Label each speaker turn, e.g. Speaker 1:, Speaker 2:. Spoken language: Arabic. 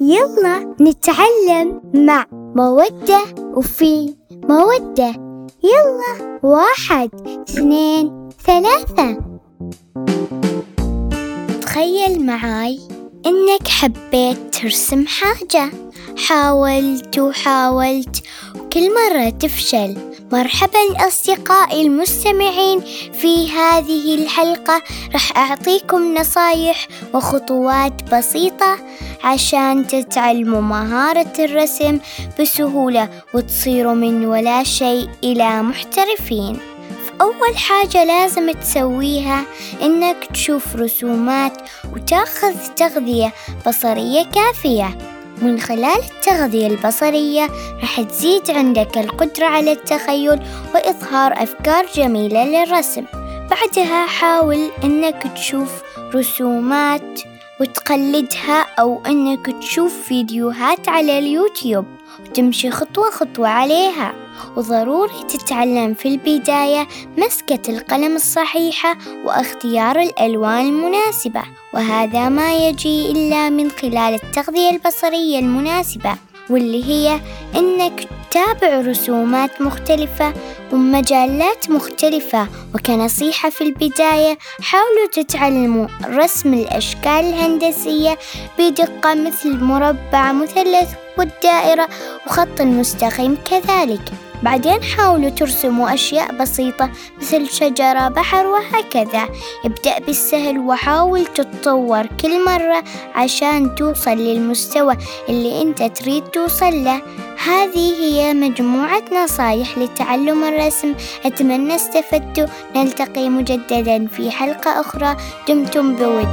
Speaker 1: يلا نتعلم مع مودة وفي مودة. يلا واحد اثنين ثلاثة. تخيل معاي إنك حبيت ترسم حاجة. حاولت وحاولت وكل مرة تفشل. مرحبا أصدقائي المستمعين في هذه الحلقة. راح أعطيكم نصايح وخطوات بسيطة عشان تتعلموا مهارة الرسم بسهولة وتصيروا من ولا شيء إلى محترفين. أول حاجة لازم تسويها إنك تشوف رسومات وتأخذ تغذية بصرية كافية. من خلال التغذية البصرية راح تزيد عندك القدرة على التخيل وإظهار أفكار جميلة للرسم. بعدها حاول إنك تشوف رسومات وتقلدها أو إنك تشوف فيديوهات على اليوتيوب وتمشي خطوة خطوة عليها. وضروري تتعلم في البداية مسكة القلم الصحيحة واختيار الألوان المناسبة وهذا ما يجي إلا من خلال التغذية البصرية المناسبة واللي هي إنك تتابع رسومات مختلفة ومجالات مختلفة وكنصيحة في البداية حاولوا تتعلموا رسم الأشكال الهندسية بدقة مثل المربع مثلث والدائرة وخط المستقيم كذلك. بعدين حاولوا ترسموا أشياء بسيطة مثل شجرة بحر وهكذا. ابدأ بالسهل وحاول تتطور كل مرة عشان توصل للمستوى اللي أنت تريد توصل له. هذه هي مجموعة نصايح لتعلم الرسم. أتمنى استفدتوا. نلتقي مجددا في حلقة أخرى. دمتم بود.